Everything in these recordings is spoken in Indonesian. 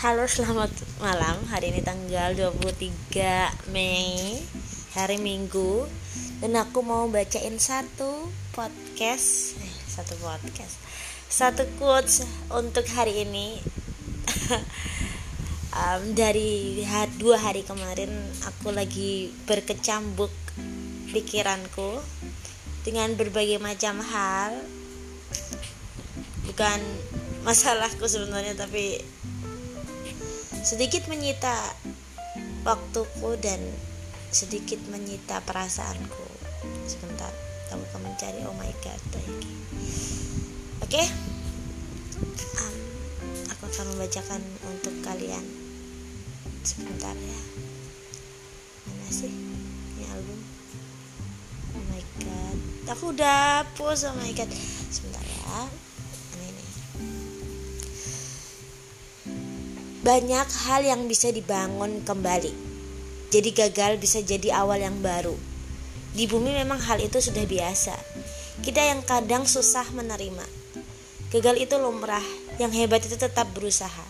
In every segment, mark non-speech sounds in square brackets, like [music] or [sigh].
Halo selamat malam. Hari ini tanggal 23 Mei Hari Minggu. Dan aku mau bacain satu podcast eh, Satu podcast. Satu quotes untuk hari ini. [laughs] Um, Dari dua hari kemarin Aku lagi berkecambuk pikiranku Dengan berbagai macam hal. Bukan masalahku sebenarnya tapi sedikit menyita waktuku dan sedikit menyita perasaanku. Sebentar kamu akan mencari oh my god oke? Okay? um, aku akan membacakan untuk kalian. Sebentar ya. Mana sih ini album? Oh my god. Aku udah puas oh my god. Sebentar ya banyak hal yang bisa dibangun kembali. Jadi gagal bisa jadi awal yang baru. Di bumi memang hal itu sudah biasa. Kita yang kadang susah menerima. Gagal itu lumrah, yang hebat itu tetap berusaha.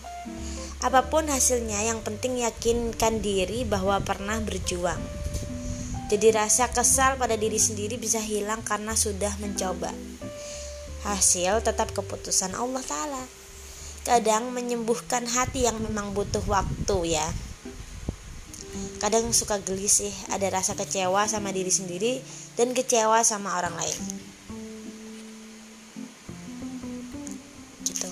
Apa pun hasilnya, yang penting yakinkan diri bahwa pernah berjuang. Jadi rasa kesal pada diri sendiri bisa hilang karena sudah mencoba. Hasil tetap keputusan Allah Ta'ala kadang menyembuhkan hati yang memang butuh waktu ya. Kadang suka gelisih ada rasa kecewa sama diri sendiri dan kecewa sama orang lain. Gitu.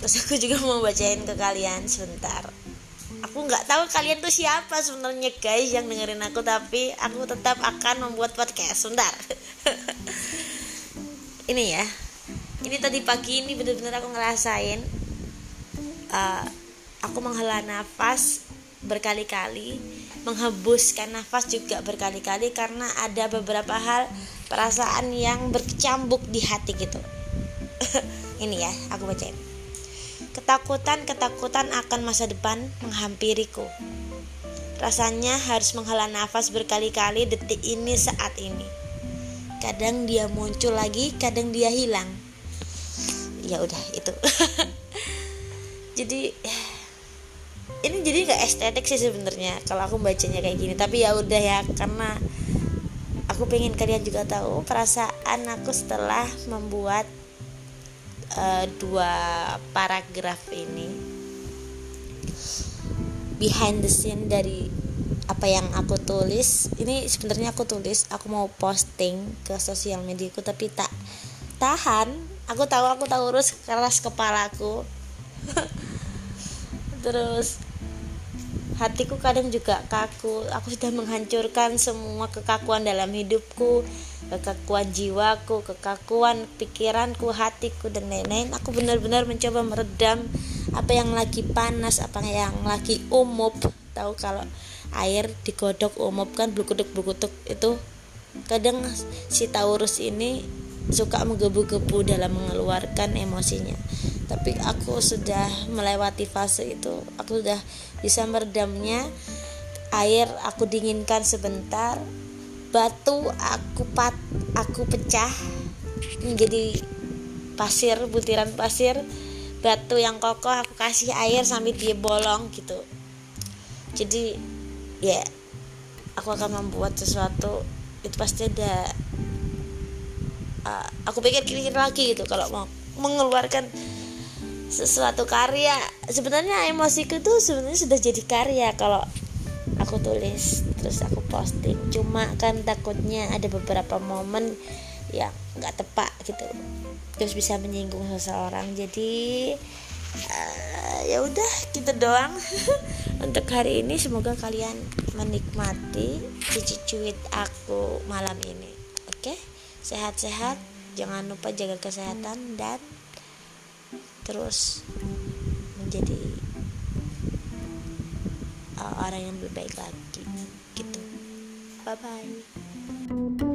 Terus aku juga mau bacain ke kalian sebentar. Aku nggak tahu kalian tuh siapa sebenarnya guys yang dengerin aku tapi aku tetap akan membuat podcast. Sebentar. [laughs] Ini ya ini tadi pagi ini bener-bener aku ngerasain uh, aku menghela nafas berkali-kali menghembuskan nafas juga berkali-kali karena ada beberapa hal perasaan yang berkecambuk di hati gitu. [laughs] Ini ya aku bacain. Ketakutan ketakutan akan masa depan menghampiriku. Rasanya harus menghela nafas berkali-kali detik ini saat ini. Kadang dia muncul lagi kadang dia hilang ya udah itu. [laughs] Jadi ini jadi nggak estetik sih sebenarnya kalau aku bacanya kayak gini. Tapi ya udah ya karena aku pengen kalian juga tahu perasaan aku setelah membuat uh, dua paragraf ini. Behind the scene dari apa yang aku tulis. Ini sebenarnya aku tulis aku mau posting ke sosial mediaku tapi tak tahan aku tahu aku tahu urus keras kepalaku. [laughs] Terus hatiku kadang juga kaku. Aku sudah menghancurkan semua kekakuan dalam hidupku. Kekakuan jiwaku kekakuan pikiranku hatiku dan lain-lain. Aku benar-benar mencoba meredam apa yang lagi panas apa yang lagi umup. Tahu kalau air digodok umup kan blukutuk-blukutuk itu. Kadang si Taurus ini suka menggebu-gebu dalam mengeluarkan emosinya. Tapi aku sudah melewati fase itu. Aku sudah bisa meredamnya. Air aku dinginkan sebentar. Batu aku pat aku pecah. Menjadi pasir butiran pasir. Batu yang kokoh aku kasih air sampai dia bolong gitu. Jadi ya aku akan membuat sesuatu. Itu pasti ada uh, aku pikir-pikir lagi gitu kalau mau mengeluarkan sesuatu karya sebenarnya emosiku tuh sebenarnya sudah jadi karya kalau aku tulis terus aku posting. Cuma kan takutnya ada beberapa momen yang nggak tepat gitu terus bisa menyinggung seseorang. Jadi uh, ya udah kita gitu doang. [laughs] Untuk hari ini semoga kalian menikmati cici cuit aku malam ini oke? okay? Sehat-sehat jangan lupa jaga kesehatan dan terus menjadi uh, orang yang lebih baik lagi gitu. Bye bye